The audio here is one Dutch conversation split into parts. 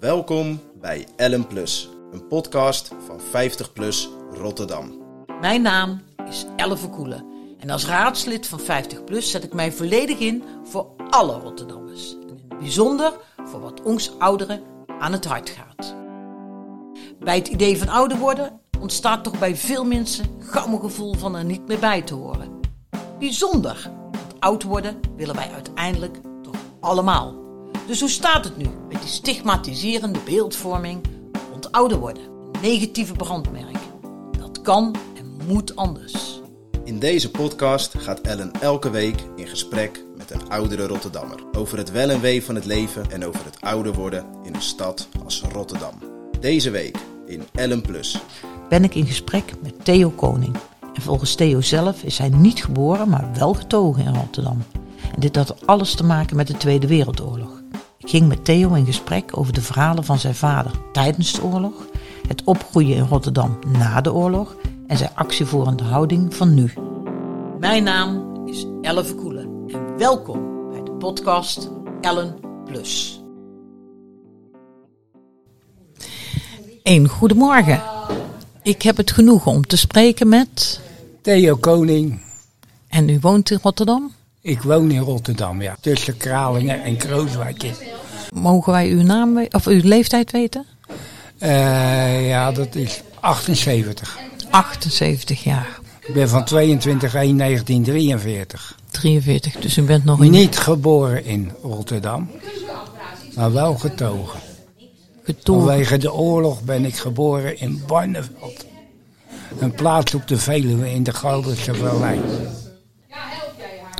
Welkom bij Ellen Plus, een podcast van 50 Plus Rotterdam. Mijn naam is Elle Verkoelen en als raadslid van 50PLUS zet ik mij volledig in voor alle Rotterdammers. En in het bijzonder voor wat ons ouderen aan het hart gaat. Bij het idee van ouder worden ontstaat toch bij veel mensen gauw een gevoel van er niet meer bij te horen. Bijzonder, want oud worden willen wij uiteindelijk toch allemaal. Dus hoe staat het nu met die stigmatiserende beeldvorming rond ouder worden? Een negatieve brandmerk. Dat kan en moet anders. In deze podcast gaat Ellen elke week in gesprek met een oudere Rotterdammer over het wel en wee van het leven en over het ouder worden in een stad als Rotterdam. Deze week in Ellen Plus. ben ik in gesprek met Theo Koning. En volgens Theo zelf is hij niet geboren, maar wel getogen in Rotterdam. En dit had alles te maken met de Tweede Wereldoorlog. Ging met Theo in gesprek over de verhalen van zijn vader tijdens de oorlog, het opgroeien in Rotterdam na de oorlog en zijn actievoerende houding van nu. Mijn naam is Elle Verkoelen en welkom bij de podcast Ellen Plus. Een goedemorgen. Ik heb het genoegen om te spreken met. Theo Koning. En u woont in Rotterdam? Ik woon in Rotterdam, ja. Tussen Kralingen en Krooswijk. Mogen wij uw naam of uw leeftijd weten? Eh, ja, dat is 78. 78 jaar. Ik ben van 22 1 1943. 43, dus u bent nog in Niet geboren in Rotterdam, maar wel getogen. getogen. Vanwege de oorlog ben ik geboren in Barneveld. Een plaats op de Veluwe in de Gelderse Vallei.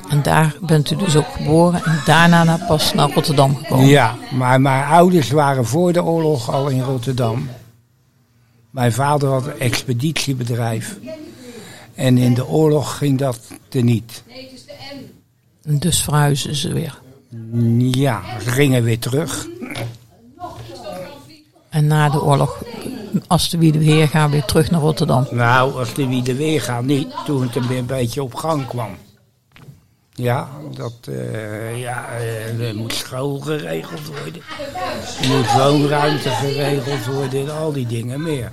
En daar bent u dus ook geboren en daarna na- pas naar Rotterdam gekomen. Ja, maar mijn ouders waren voor de oorlog al in Rotterdam. Mijn vader had een expeditiebedrijf. En in de oorlog ging dat teniet. En dus verhuizen ze weer. Ja, ze gingen weer terug. En na de oorlog, als de Wiede weer gaan, weer terug naar Rotterdam. Nou, als de wie er weer gaat niet, toen het een beetje op gang kwam. Ja, dat, eh, ja, eh, er moet school geregeld worden. Er moet woonruimte geregeld worden en al die dingen meer.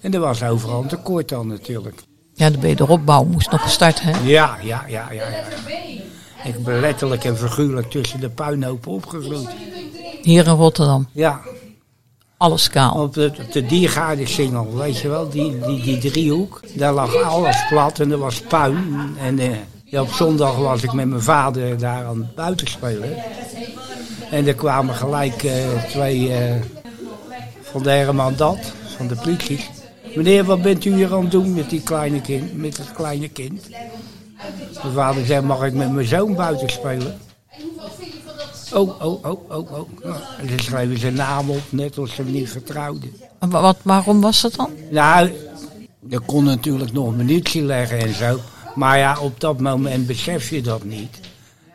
En er was overal een tekort dan natuurlijk. Ja, de wederopbouw moest nog gestart, hè? Ja, ja, ja, ja, ja. Ik ben letterlijk en figuurlijk tussen de puinhopen opgegroeid. Hier in Rotterdam. Ja, Alles kaal. op de, op de weet je wel, die, die, die driehoek. Daar lag alles plat en er was puin. En eh, ja, op zondag was ik met mijn vader daar aan het buiten spelen. En er kwamen gelijk eh, twee eh, van de Herman Dat, van de politie. Meneer, wat bent u hier aan het doen met die kleine kind, met dat kleine kind? Mijn vader zei, mag ik met mijn zoon buiten spelen? Oh, oh, oh, oh, oh. En ze schreven zijn naam op, net als ze hem niet vertrouwden. En wa- wat, waarom was dat dan? Nou, er kon natuurlijk nog munitie leggen en zo. Maar ja, op dat moment besef je dat niet.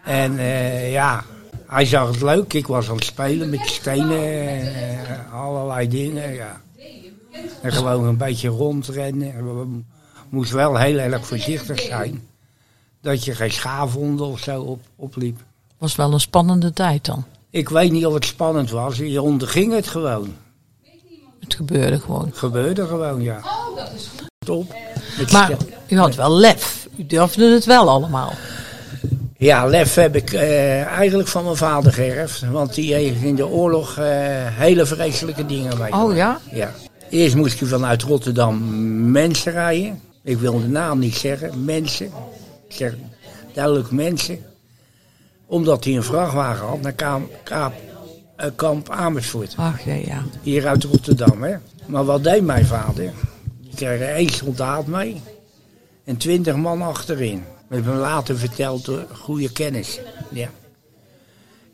En eh, ja, hij zag het leuk. Ik was aan het spelen met stenen, eh, allerlei dingen, ja. En gewoon een beetje rondrennen. En We moesten wel heel erg voorzichtig zijn. Dat je geen schaafwonden of zo op, opliep. Was wel een spannende tijd dan. Ik weet niet of het spannend was. Je onderging het gewoon. Het gebeurde gewoon. Het gebeurde gewoon, ja. Top. Met Maar u had wel lef. U durfde het wel allemaal. Ja, lef heb ik eh, eigenlijk van mijn vader geërfd. Want die heeft in de oorlog eh, hele vreselijke dingen meegemaakt. Oh ja? Ja. Eerst moest hij vanuit Rotterdam mensen rijden. Ik wil de naam niet zeggen. Mensen. Ik zeg duidelijk mensen. Omdat hij een vrachtwagen had naar Kaap, Kaap, eh, kamp Amersfoort. Ach ja, ja. Hier uit Rotterdam, hè. Maar wat deed mijn vader? Die kreeg één soldaat mee. En twintig man achterin. Met me later verteld door goede kennis. Ja.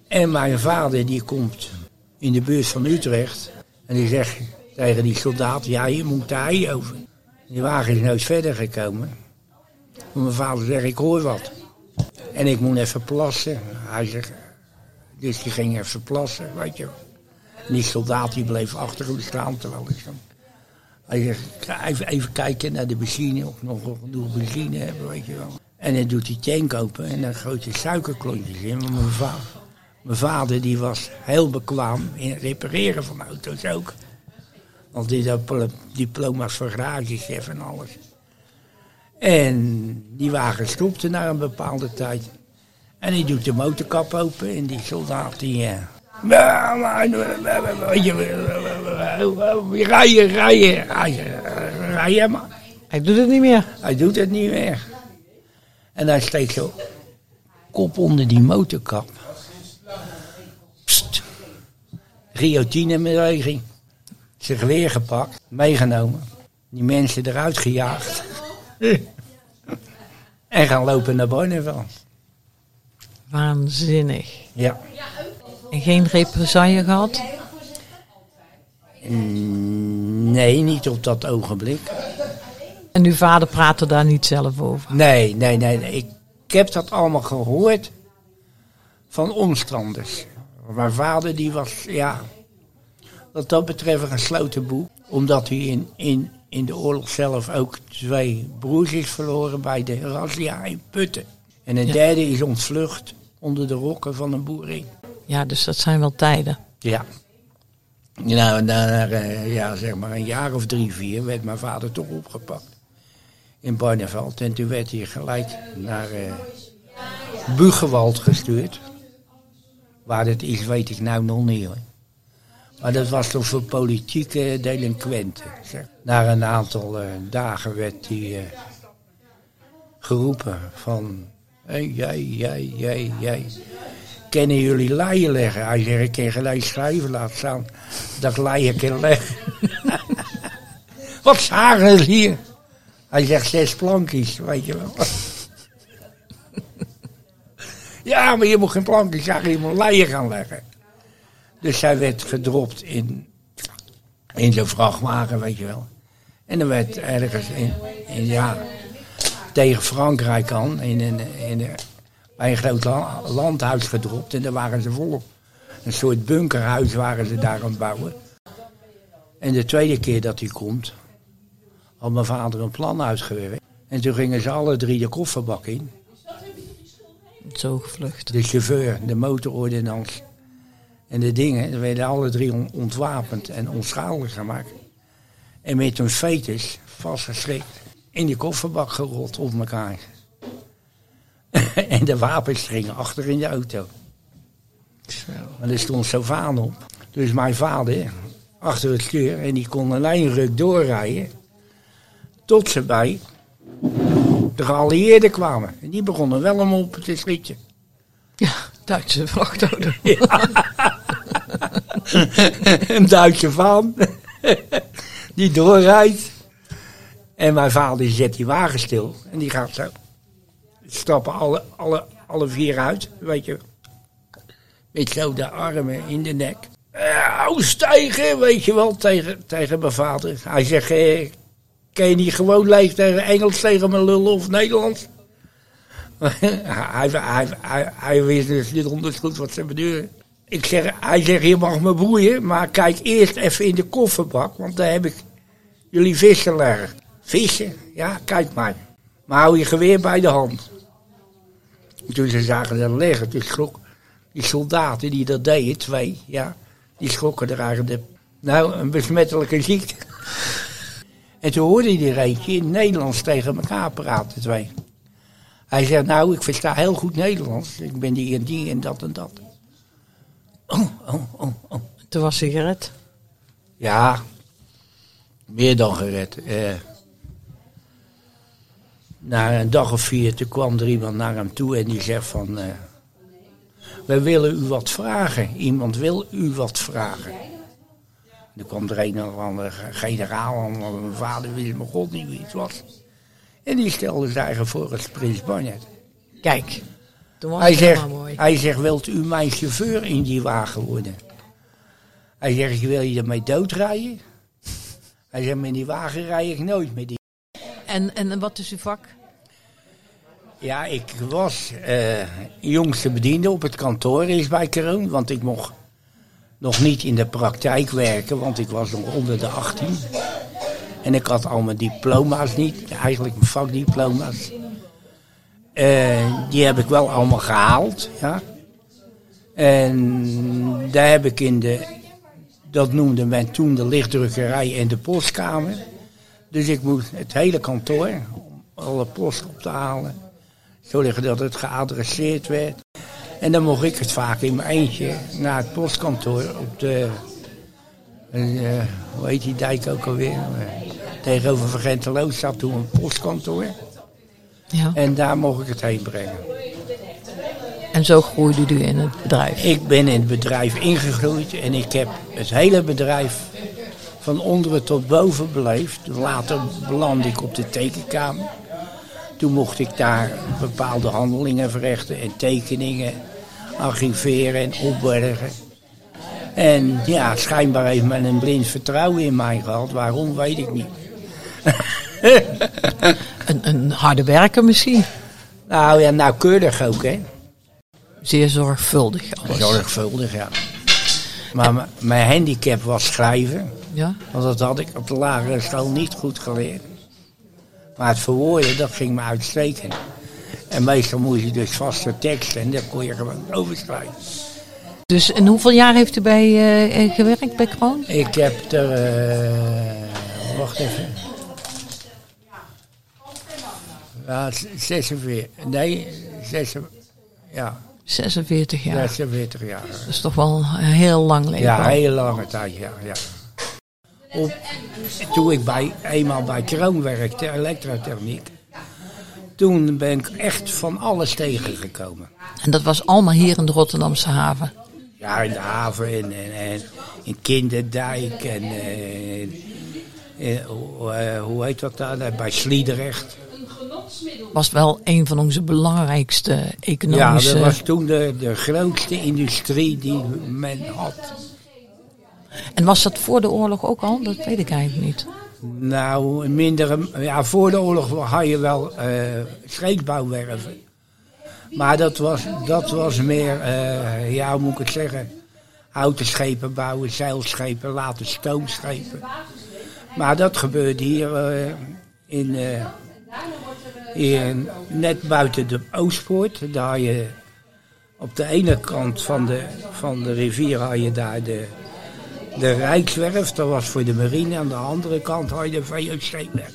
En mijn vader die komt in de buurt van Utrecht. En die zegt tegen die soldaat, ja je moet de hei over. Die wagen is nooit verder gekomen. En mijn vader zegt, ik hoor wat. En ik moet even plassen. Hij zegt, dus die ging even plassen, weet je. En die soldaat die bleef achter hem staan terwijl ik zo... Hij zegt, even, even kijken naar de benzine, of nog genoeg benzine hebben, weet je wel. En dan doet die tank open en dan gooit hij suikerklontjes in. Mijn vader, Mijn vader die was heel bekwaam in het repareren van auto's ook. Want die had pl- diploma's voor garagechef en alles. En die wagen stopte na een bepaalde tijd. En die doet de motorkap open en die soldaat die... rijden, rijden, rijden, rijden maar. Hij doet het niet meer. Hij doet het niet meer. En hij steekt zo kop onder die motorkap. Pst. Guillotine-beweging. Zijn geweer gepakt, meegenomen. Die mensen eruit gejaagd. en gaan lopen naar Barneveld. Waanzinnig. Ja. En geen represaille gehad? Mm, Nee, niet op dat ogenblik. En uw vader praatte daar niet zelf over? Nee, nee, nee. nee. Ik, ik heb dat allemaal gehoord van omstanders. Mijn vader die was, ja, wat dat betreft een gesloten boek. Omdat hij in, in, in de oorlog zelf ook twee broers is verloren bij de razzia in Putten. En een Ja. derde is ontvlucht onder de rokken van een boerin. Ja, dus dat zijn wel tijden. Ja. Nou, na eh, ja, zeg maar een jaar of drie, vier werd mijn vader toch opgepakt. In Barneveld. En toen werd hij gelijk naar Bugewald gestuurd. Waar dat is, weet ik nou nog niet hoor. Maar dat was toch voor politieke delinquenten. Zeg. Na een aantal eh, dagen werd hij geroepen van... Jij, jij, jij, jij. Kennen jullie leien leggen? Hij zegt, ik kan gelijk schrijven laten staan dat ik leien kan leggen. Wat zagen ze hier? Hij zegt zes plankjes, weet je wel. ja, maar je moet geen plankjes zagen, je moet leien gaan leggen. Dus hij werd gedropt in, in zo'n vrachtwagen, weet je wel. En dan werd ergens in, in ja, tegen Frankrijk aan, in, in, een- bij een groot la- landhuis gedropt. En daar waren ze volop. Een soort bunkerhuis waren ze daar aan het bouwen. En de tweede keer dat hij komt, had mijn vader een plan uitgewerkt. En toen gingen ze alle drie de kofferbak in. Zo gevlucht. De chauffeur, de motorordonnans en de dingen. Die werden alle drie on- ontwapend en onschadelijk gemaakt. En met hun fetus vastgeschrikt in die kofferbak gerold op elkaar. en de wapens gingen achter in de auto. Maar er stond Sovaan op. Dus mijn vader achter het stuur en die kon een lijnruk doorrijden. Tot ze bij de geallieerden kwamen. En die begonnen wel om op te schieten. Ja, Duitse vrachtauto. een Duitse vaan. die doorrijdt. En mijn vader zet die wagen stil. En die gaat zo. Stappen alle, alle, alle vier uit. Weet je. Met zo de armen in de nek. Uh, stijgen, weet je wel, tegen, tegen mijn vader. Hij zegt, eh, kan je niet gewoon leeg tegen Engels tegen me lullen of Nederlands? hij, hij, hij, wist dus niet onder goed wat ze bedoelen. Ik zeg, hij zegt, je mag me boeien, maar kijk eerst even in de kofferbak, want daar heb ik jullie vissen leggen. Vissen? Ja, kijk maar. Maar hou je geweer bij de hand. En toen ze zagen dat liggen, toen schrok die soldaten die dat deden, twee, ja, die schrokken er eigenlijk de, nou, een besmettelijke ziekte. En toen hoorde hij er eentje in het Nederlands tegen elkaar praten, twee. Hij zegt, nou, ik versta heel goed Nederlands. Ik ben die en die en dat en dat. Oh, oh, oh, oh. Toen was hij gered. Ja, meer dan gered. Eh, na een dag of vier, toen kwam er iemand naar hem toe en die zegt van... eh, wij willen u wat vragen. Iemand wil u wat vragen. Er kwam er een of andere generaal want mijn vader wist mijn god niet wie het was. En die stelde eigen voor als prins Barnet. Kijk, toen was Hij zegt, mooi. hij zegt, wilt u mijn chauffeur in die wagen worden? Hij zegt, wil je ermee doodrijden? Hij zegt, met die wagen rij ik nooit met die. En, en wat is uw vak? Ja, ik was eh, jongste bediende op het kantoor is bij Kroon, want ik mocht nog niet in de praktijk werken, want ik was nog onder de 18. En ik had al mijn diploma's niet, eigenlijk mijn vakdiploma's. Eh, die heb ik wel allemaal gehaald, ja. En daar heb ik in de, dat noemde men toen de lichtdrukkerij en de postkamer. Dus ik moest het hele kantoor, om alle post op te halen, zorgen dat het geadresseerd werd. En dan mocht ik het vaak in mijn eentje naar het postkantoor op de, eh, hoe heet die dijk ook alweer? Eh, tegenover Vergenteloos zat toen een postkantoor. Ja. En daar mocht ik het heen brengen. En zo groeide u in het bedrijf. Ik ben in het bedrijf ingegroeid en ik heb het hele bedrijf van onderen tot boven beleefd. Later belandde ik op de tekenkamer. Toen mocht ik daar bepaalde handelingen verrichten en tekeningen archiveren en opbergen. En ja, schijnbaar heeft men een blind vertrouwen in mij gehad. Waarom, weet ik niet. Een, een harde werker misschien. Nou ja, nauwkeurig ook, hè. Zeer zorgvuldig alles. Zorgvuldig, ja. Maar mijn handicap was schrijven. Ja? Want dat had ik op de lagere school niet goed geleerd. Maar het verwoorden, dat ging me uitstekend. En meestal moest je dus vaste teksten en daar kon je gewoon overschrijven. Dus en hoeveel jaar heeft u bij eh, eh, gewerkt bij Kroon? Ik heb er, eh, wacht even. Ja, z- 46, nee, 46, ja, 46 jaar. 46 jaar. Dat is toch wel een heel lang leven. Ja, een hele lange tijd, ja. ja. Op, toen ik bij, eenmaal bij Kroon werkte, elektrotechniek, toen ben ik echt van alles tegengekomen. En dat was allemaal hier in de Rotterdamse haven. Ja, in de haven en, en, en in Kinderdijk en eh, eh, hoe, eh, hoe heet dat daar, bij Sliedrecht. Was wel een van onze belangrijkste Ja, economische... dat was toen de, de grootste industrie die men had. En was dat voor de oorlog ook al? Dat weet ik eigenlijk niet. Nou, minder, ja, voor de oorlog had je wel scheepsbouwwerven. Maar dat was, dat was meer, eh, ja, hoe moet ik het zeggen? Houten schepen bouwen, zeilschepen, later stoomschepen. Maar dat gebeurde hier eh, in, in, net buiten de Oostpoort. Daar je op de ene kant van de, van de rivier had je daar de, de Rijkswerf. Dat was voor de marine. Aan de andere kant had je de VOC-werf.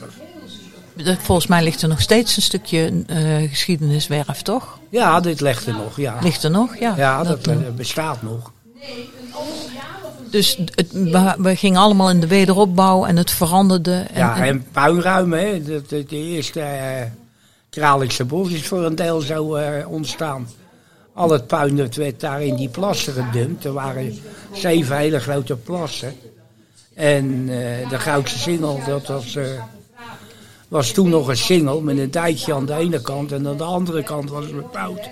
Dat- Volgens mij ligt er nog steeds een stukje eh, geschiedeniswerf, toch? Ja, dit legt er nog, ja. Ligt er nog? Ja. Ja, dat, eh, eh, bestaat nog. dus het, we, we gingen allemaal in de wederopbouw en het veranderde. En, Ja, en- en puinruim, hè. Dat, dat de eerste uh, Kralingse bos is voor een deel zo ontstaan. Al het puin dat werd daar in die plassen gedumpt. Er waren zeven hele grote plassen. En eh, de Goudse Singel, dat was, eh, was toen nog een singel met een dijkje aan de ene kant. En aan de andere kant was het bebouwd.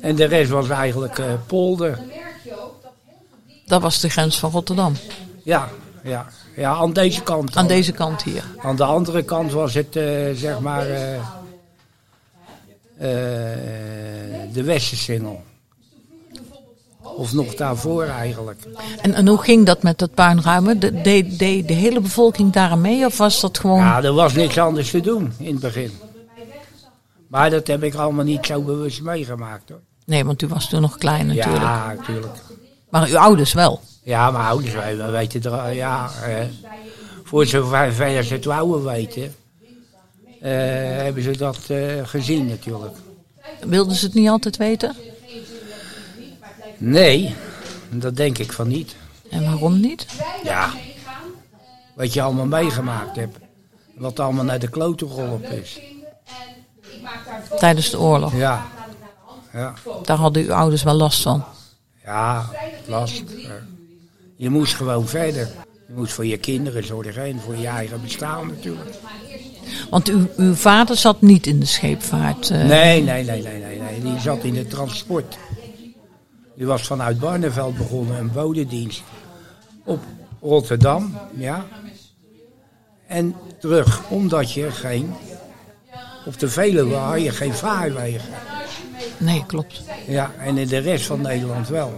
En de rest was eigenlijk eh, polder. dat was de grens van Rotterdam. Ja, ja, ja, aan deze kant. Aan deze kant hier. Aan de andere kant was het, zeg maar, de Westersingel. Of nog daarvoor eigenlijk. En, en hoe ging dat met dat puinruimen? De- Deed de, de hele bevolking daar mee? Of was dat gewoon... Ja, er was niks anders te doen in het begin. Maar dat heb ik allemaal niet zo bewust meegemaakt hoor. Nee, want u was toen nog klein natuurlijk. Ja, natuurlijk. Maar uw ouders wel. Ja, mijn ouders wij- weten er, ja, eh, voor zover ver ze het wouden weten, eh, hebben ze dat eh, gezien natuurlijk. Wilden ze het niet altijd weten? Nee, dat denk ik van niet. En waarom niet? Ja, wat je allemaal meegemaakt hebt. Wat allemaal naar de klote geholpen is. Tijdens de oorlog. Ja, ja, Daar hadden uw ouders wel last van. ja, last. Je moest gewoon verder. Je moest voor je kinderen zorgen en voor je eigen bestaan natuurlijk. Want uw, uw vader zat niet in de scheepvaart. eh, Nee, nee, nee, nee, nee, nee. Die zat in de transport. Die was vanuit Barneveld begonnen, een bodedienst. Op Rotterdam, ja. En terug, omdat je geen... Op de Veluwe had je geen vaarwegen. Nee, klopt. Ja, en in de rest van Nederland wel.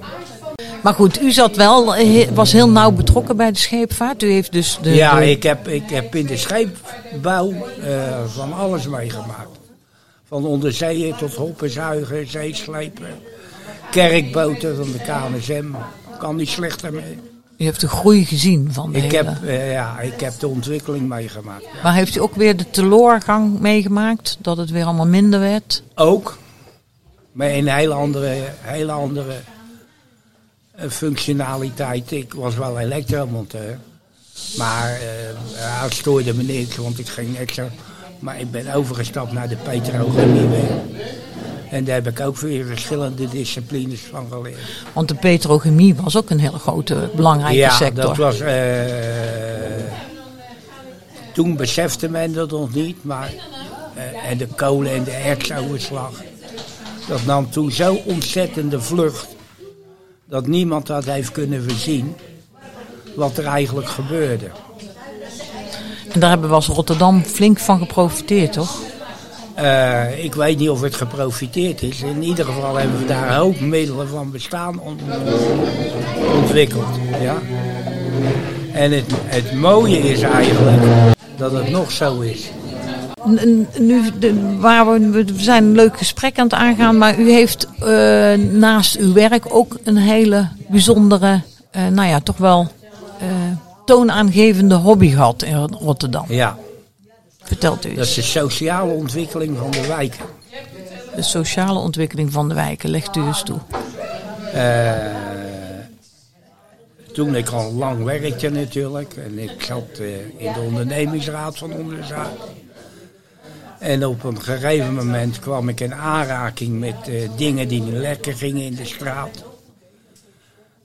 Maar goed, u zat wel, eh, was heel nauw betrokken bij de scheepvaart. U heeft dus de... Ja, de- ik heb, ik heb in de scheepbouw eh, van alles meegemaakt. Van onderzeeën tot hoppenzuigen, zeeslepen. kerkboten van de KNSM. Kan niet slechter mee. U heeft de groei gezien van de Ik hele... heb, eh, ja, ik heb de ontwikkeling meegemaakt. Maar heeft u ook weer de teloorgang meegemaakt? Dat het weer allemaal minder werd? Ook. Maar in een hele andere, hele andere functionaliteit. Ik was wel elektromonteur. Maar eh ja, het stoorde me niks, want ik ging extra. Maar ik ben overgestapt naar de petrochemie. En daar heb ik ook weer verschillende disciplines van geleerd. Want de petrochemie was ook een hele grote, belangrijke ja, sector. dat was. eh, toen besefte men dat nog niet, maar. eh, en de kolen en de ertsoverslag. Dat nam toen zo ontzettende vlucht. Dat niemand dat heeft kunnen voorzien. wat er eigenlijk gebeurde. En daar hebben we als Rotterdam flink van geprofiteerd, toch? Eh, ik weet niet of het geprofiteerd is. In ieder geval hebben we daar een hoop middelen van bestaan on- ontwikkeld. Ja? En het, het mooie is eigenlijk dat het nog zo is. Nu, waar we, we zijn een leuk gesprek aan het aangaan, maar u heeft eh, naast uw werk ook een hele bijzondere, eh, nou ja, toch wel eh, toonaangevende hobby gehad in Rotterdam. Ja, Vertelt u dat eens. is de sociale ontwikkeling van de wijken. De sociale ontwikkeling van de wijken, legt u eens toe. Toen ik al lang werkte natuurlijk. En ik zat in de ondernemingsraad van onze zaak. En op een gegeven moment kwam ik in aanraking met eh, dingen die niet lekker gingen in de straat.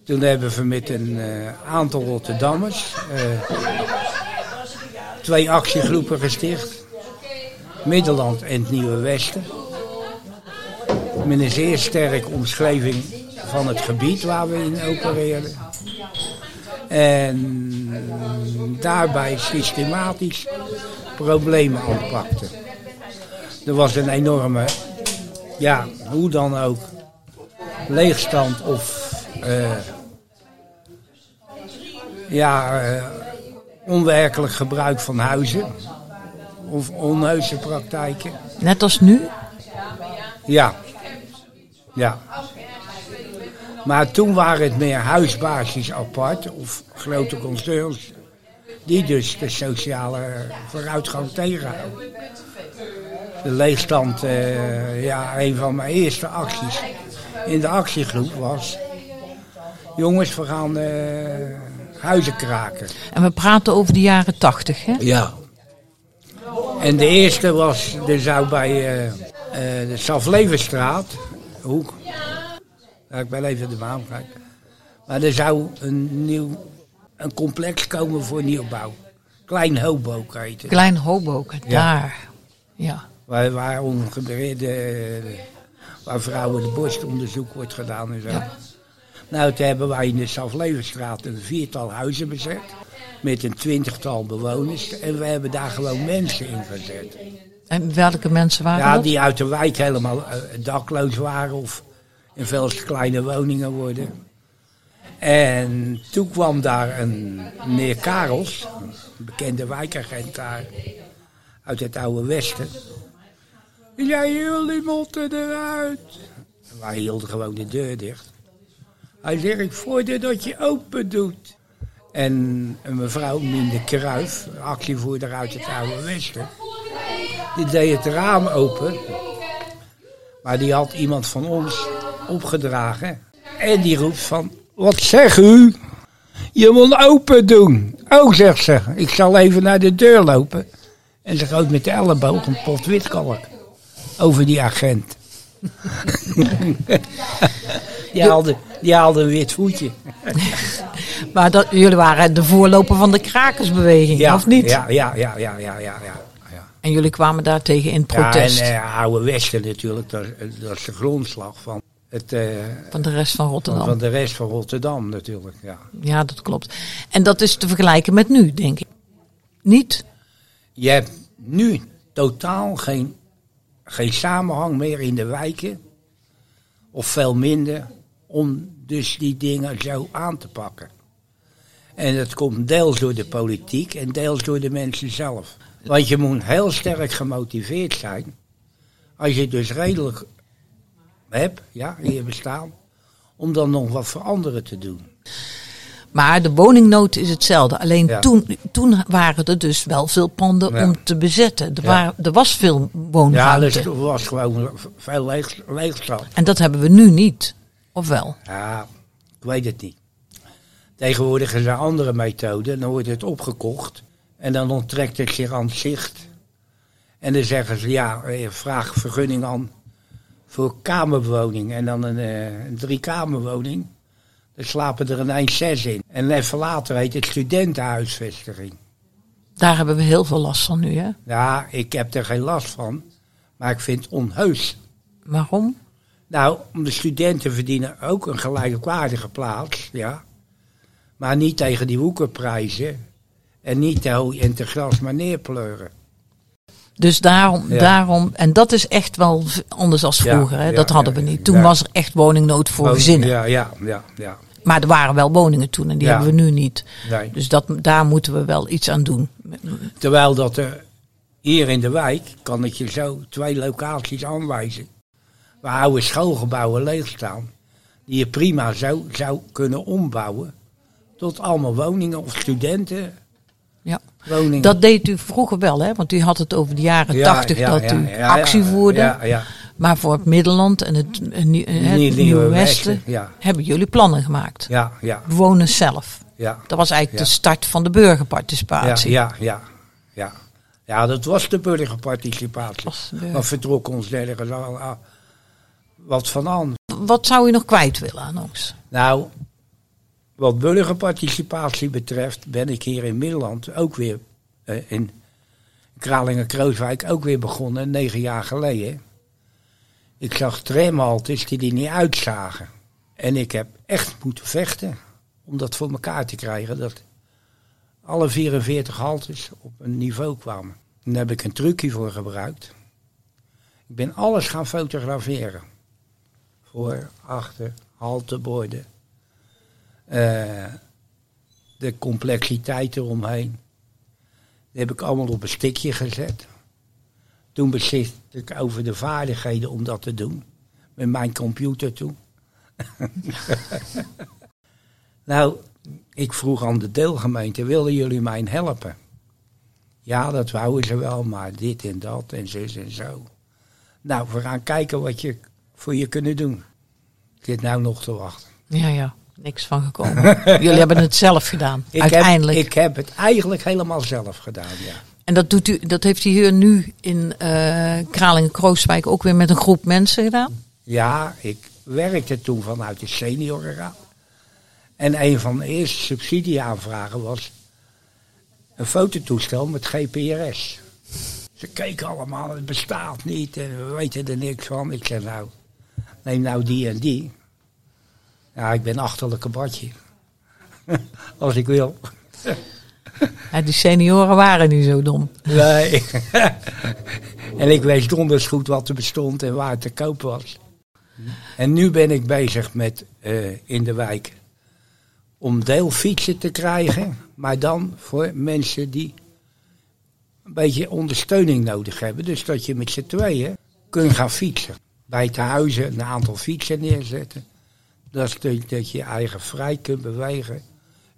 Toen hebben we met een eh, aantal Rotterdammers eh, twee actiegroepen gesticht. Middelland en het Nieuwe Westen. Met een zeer sterke omschrijving van het gebied waar we in opereerden. En daarbij systematisch problemen aanpakten. Er was een enorme, ja, hoe dan ook, leegstand of eh, ja, eh, onwerkelijk gebruik van huizen. Of onheuse praktijken. Net als nu? Ja. Ja. Maar toen waren het meer huisbaasjes apart of grote concerns. Die dus de sociale vooruitgang tegenhouden. De leegstand, eh, ja, een van mijn eerste acties in de actiegroep was. Jongens, we gaan eh, huizen kraken. En we praten over de jaren tachtig, hè? Ja. En de eerste was, er zou bij eh, eh, de Saflevenstraat, hoek, ja, ik ben even de naam kijken. Maar er zou een nieuw, een complex komen voor nieuwbouw. Klein Hoboken heet het. Klein Hoboken, Ja. daar. Ja. Waar, waar ongeveer de, waar vrouwen de borstonderzoek wordt gedaan en zo. Ja. Nou, toen hebben wij in de Saflevenstraat een viertal huizen bezet. Met een twintigtal bewoners. En we hebben daar gewoon mensen in gezet. En welke mensen waren Ja, dat? die uit de wijk helemaal eh, dakloos waren of in veel kleine woningen worden. En toen kwam daar een meneer Karels, een bekende wijkagent daar, uit het oude Westen. Ja, jullie moeten eruit. En wij hielden gewoon de deur dicht. Hij zegt, ik vorder dat je open doet. En een mevrouw, Minde Kruif, actievoerder uit het oude Westen, die deed het raam open. Maar die had iemand van ons opgedragen. En die roept van, wat zegt u? Je moet open doen. Oh, zegt ze, ik zal even naar de deur lopen. En ze gooit met de elleboog een pot witkalk over die agent. die, haalde, die haalde een wit voetje. Maar dat, jullie waren de voorloper van de krakersbeweging, of niet? Ja, ja, ja, ja, ja, ja, ja. ja. En jullie kwamen daartegen in Ja, protest en eh, oude Westen natuurlijk, dat, dat is de grondslag van, het, eh, van de rest van van, Rotterdam. van de rest van Rotterdam natuurlijk. Ja. Ja, dat klopt. En dat is te vergelijken met nu, denk ik. Niet? Je hebt nu totaal geen, geen samenhang meer in de wijken, of veel minder, om dus die dingen zo aan te pakken. En dat komt deels door de politiek en deels door de mensen zelf. Want je moet heel sterk gemotiveerd zijn. Als je dus redelijk hebt, ja, in je bestaan. om dan nog wat voor anderen te doen. Maar de woningnood is hetzelfde. Alleen Ja. toen, toen waren er dus wel veel panden Ja. om te bezetten. Er, Ja. waren, er was veel Ja, woonruimte. dus er was gewoon veel leeg, leegstand. En dat hebben we nu niet. Of wel? Ja, ik weet het niet. Tegenwoordig is er een andere methode. Dan wordt het opgekocht. En dan onttrekt het zich aan het zicht. En dan zeggen ze, ja, eh, vraag vergunning aan voor kamerwoning. En dan een, eh, een driekamerwoning. Dan slapen er ineens zes in. En even later heet het studentenhuisvestiging. Daar hebben we heel veel last van nu, hè? Ja, ik heb er geen last van. Maar ik vind het onheus. Waarom? Nou, de studenten verdienen ook een gelijkwaardige plaats, ja. Maar niet tegen die woekerprijzen. En niet te hooi en te gras maar neerpleuren. Dus daarom, Ja. daarom, en dat is echt wel anders als Ja, vroeger. Hè? ja, dat hadden we niet. Toen was er echt woningnood voor Oh, gezinnen. Ja, ja, ja, ja. Maar er waren wel woningen toen en die hebben we nu niet. Nee. Dus dat, daar moeten we wel iets aan doen. Terwijl dat er hier in de wijk, kan ik je zo twee locaties aanwijzen. Waar oude schoolgebouwen leeg staan. Die je prima zou, zou kunnen ombouwen. Tot allemaal woningen of studenten. Woningen. Dat deed u vroeger wel, hè? Want u had het over de jaren Ja, tachtig ja, dat ja, u ja, actie voerde. Maar voor het Middelland en het, het Nieuwe Westen, hebben jullie plannen gemaakt. Ja, ja, Bewoners zelf. ja. Dat was eigenlijk de start van de burgerparticipatie. ja, ja, ja. Ja, dat was de burgerparticipatie. De Maar vertrok ons nergens al wat van aan. Wat zou u nog kwijt willen aan ons? Nou, wat burgerparticipatie betreft ben ik hier in Middelland ook weer eh, in Kralingen-Krooswijk ook weer begonnen, negen jaar geleden. Ik zag tramhaltes die die niet uitzagen. En ik heb echt moeten vechten om dat voor elkaar te krijgen. Dat alle 44 haltes op een niveau kwamen. Daar heb ik een trucje voor gebruikt. Ik ben alles gaan fotograferen. Voor, achter, halteborden. Eh, de complexiteit eromheen. Die heb ik allemaal op een stikje gezet. Toen besliste ik over de vaardigheden om dat te doen. Met mijn computer toen. nou, ik vroeg aan de deelgemeente, willen jullie mij helpen? Ja, dat wouden ze wel, maar dit en dat en zus en zo. Nou, we gaan kijken wat je voor je kunnen doen. Ik zit nou nog te wachten. Ja, ja. Niks van gekomen. jullie hebben het zelf gedaan. Ik uiteindelijk. Heb, ik heb het eigenlijk helemaal zelf gedaan, ja. En dat, doet u, dat heeft u hier nu in eh Kralingen-Krooswijk ook weer met een groep mensen gedaan? Ja, ik werkte toen vanuit de seniorenraad. En een van de eerste subsidieaanvragen was een fototoestel met GPRS. Ze keken allemaal, het bestaat niet en we weten er niks van. Ik zei nou, neem nou die en die. Ja, ik ben achterlijke badje. Als ik wil. Ja, die senioren waren niet zo dom. Nee. en ik wist donders goed wat er bestond en waar het te koop was. En nu ben ik bezig met eh, in de wijk om deelfietsen te krijgen, maar dan voor mensen die een beetje ondersteuning nodig hebben. Dus dat je met z'n tweeën kunt gaan fietsen. Bij te huizen een aantal fietsen neerzetten. Dat, dat, je je eigen vrij kunt bewegen.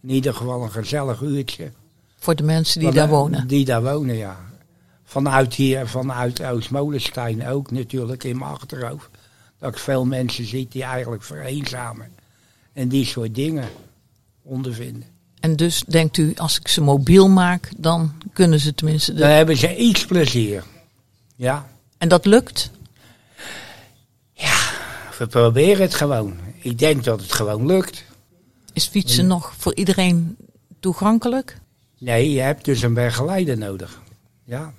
In ieder geval een gezellig uurtje. Voor de mensen die Van- daar wonen. Die daar wonen, ja. Vanuit hier, vanuit Oost-Molenstein ook natuurlijk in mijn achterhoofd. Dat ik veel mensen zie die eigenlijk vereenzamen. En die soort dingen ondervinden. En dus denkt u, als ik ze mobiel maak, dan kunnen ze tenminste... De... Dan hebben ze iets plezier. Ja, En dat lukt? we proberen het gewoon. Ik denk dat het gewoon lukt. Is fietsen nog voor iedereen toegankelijk? Nee, je hebt dus een begeleider nodig. Ja.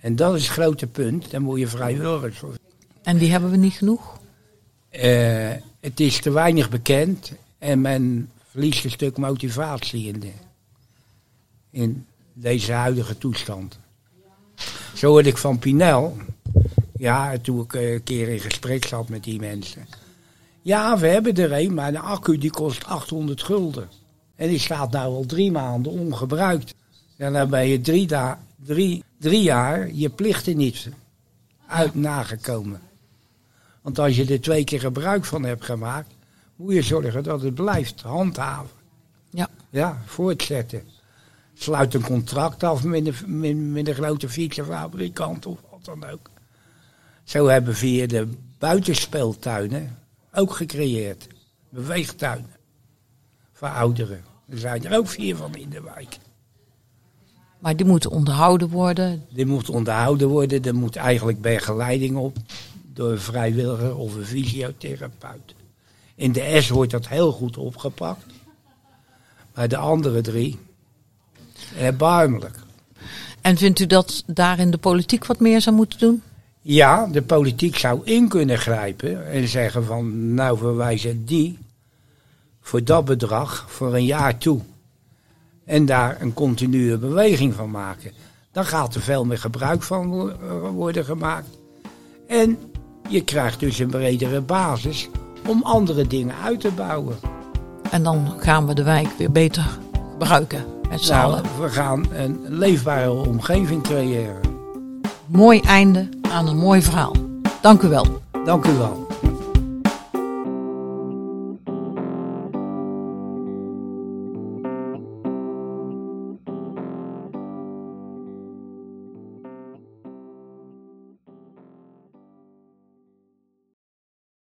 En dat is het grote punt. Daar moet je vrijwilligers voor En die hebben we niet genoeg? Eh, het is te weinig bekend en men verliest een stuk motivatie in, de, in deze huidige toestand. Zo hoorde ik van Pinel, ja, toen ik eh, een keer in gesprek zat met die mensen. Ja, we hebben er een, maar de accu die kost 800 gulden. En die staat nou al drie maanden ongebruikt. En dan ben je drie, da- drie, drie jaar je plichten niet uit nagekomen. Want als je er twee keer gebruik van hebt gemaakt, moet je zorgen dat het blijft handhaven. Ja. Ja, voortzetten. Sluit een contract af met een, met, met een grote fietsenfabrikant of wat dan ook. Zo hebben we via de buitenspeeltuinen ook gecreëerd. Beweegtuinen. Voor ouderen. Er zijn er ook vier van in de wijk. Maar die moeten onderhouden worden. Die moet onderhouden worden. Er moet eigenlijk begeleiding op. Door een vrijwilliger of een fysiotherapeut. In de S wordt dat heel goed opgepakt. Maar de andere drie, erbarmelijk. En vindt u dat daarin de politiek wat meer zou moeten doen? Ja, de politiek zou in kunnen grijpen en zeggen van nou verwijzen die voor dat bedrag voor een jaar toe. En daar een continue beweging van maken. Dan gaat er veel meer gebruik van wo- worden gemaakt. En je krijgt dus een bredere basis om andere dingen uit te bouwen. En dan gaan we de wijk weer beter gebruiken met z'n Nou, we gaan een leefbare omgeving creëren. Mooi einde aan een mooi verhaal. Dank u wel. Dank u wel.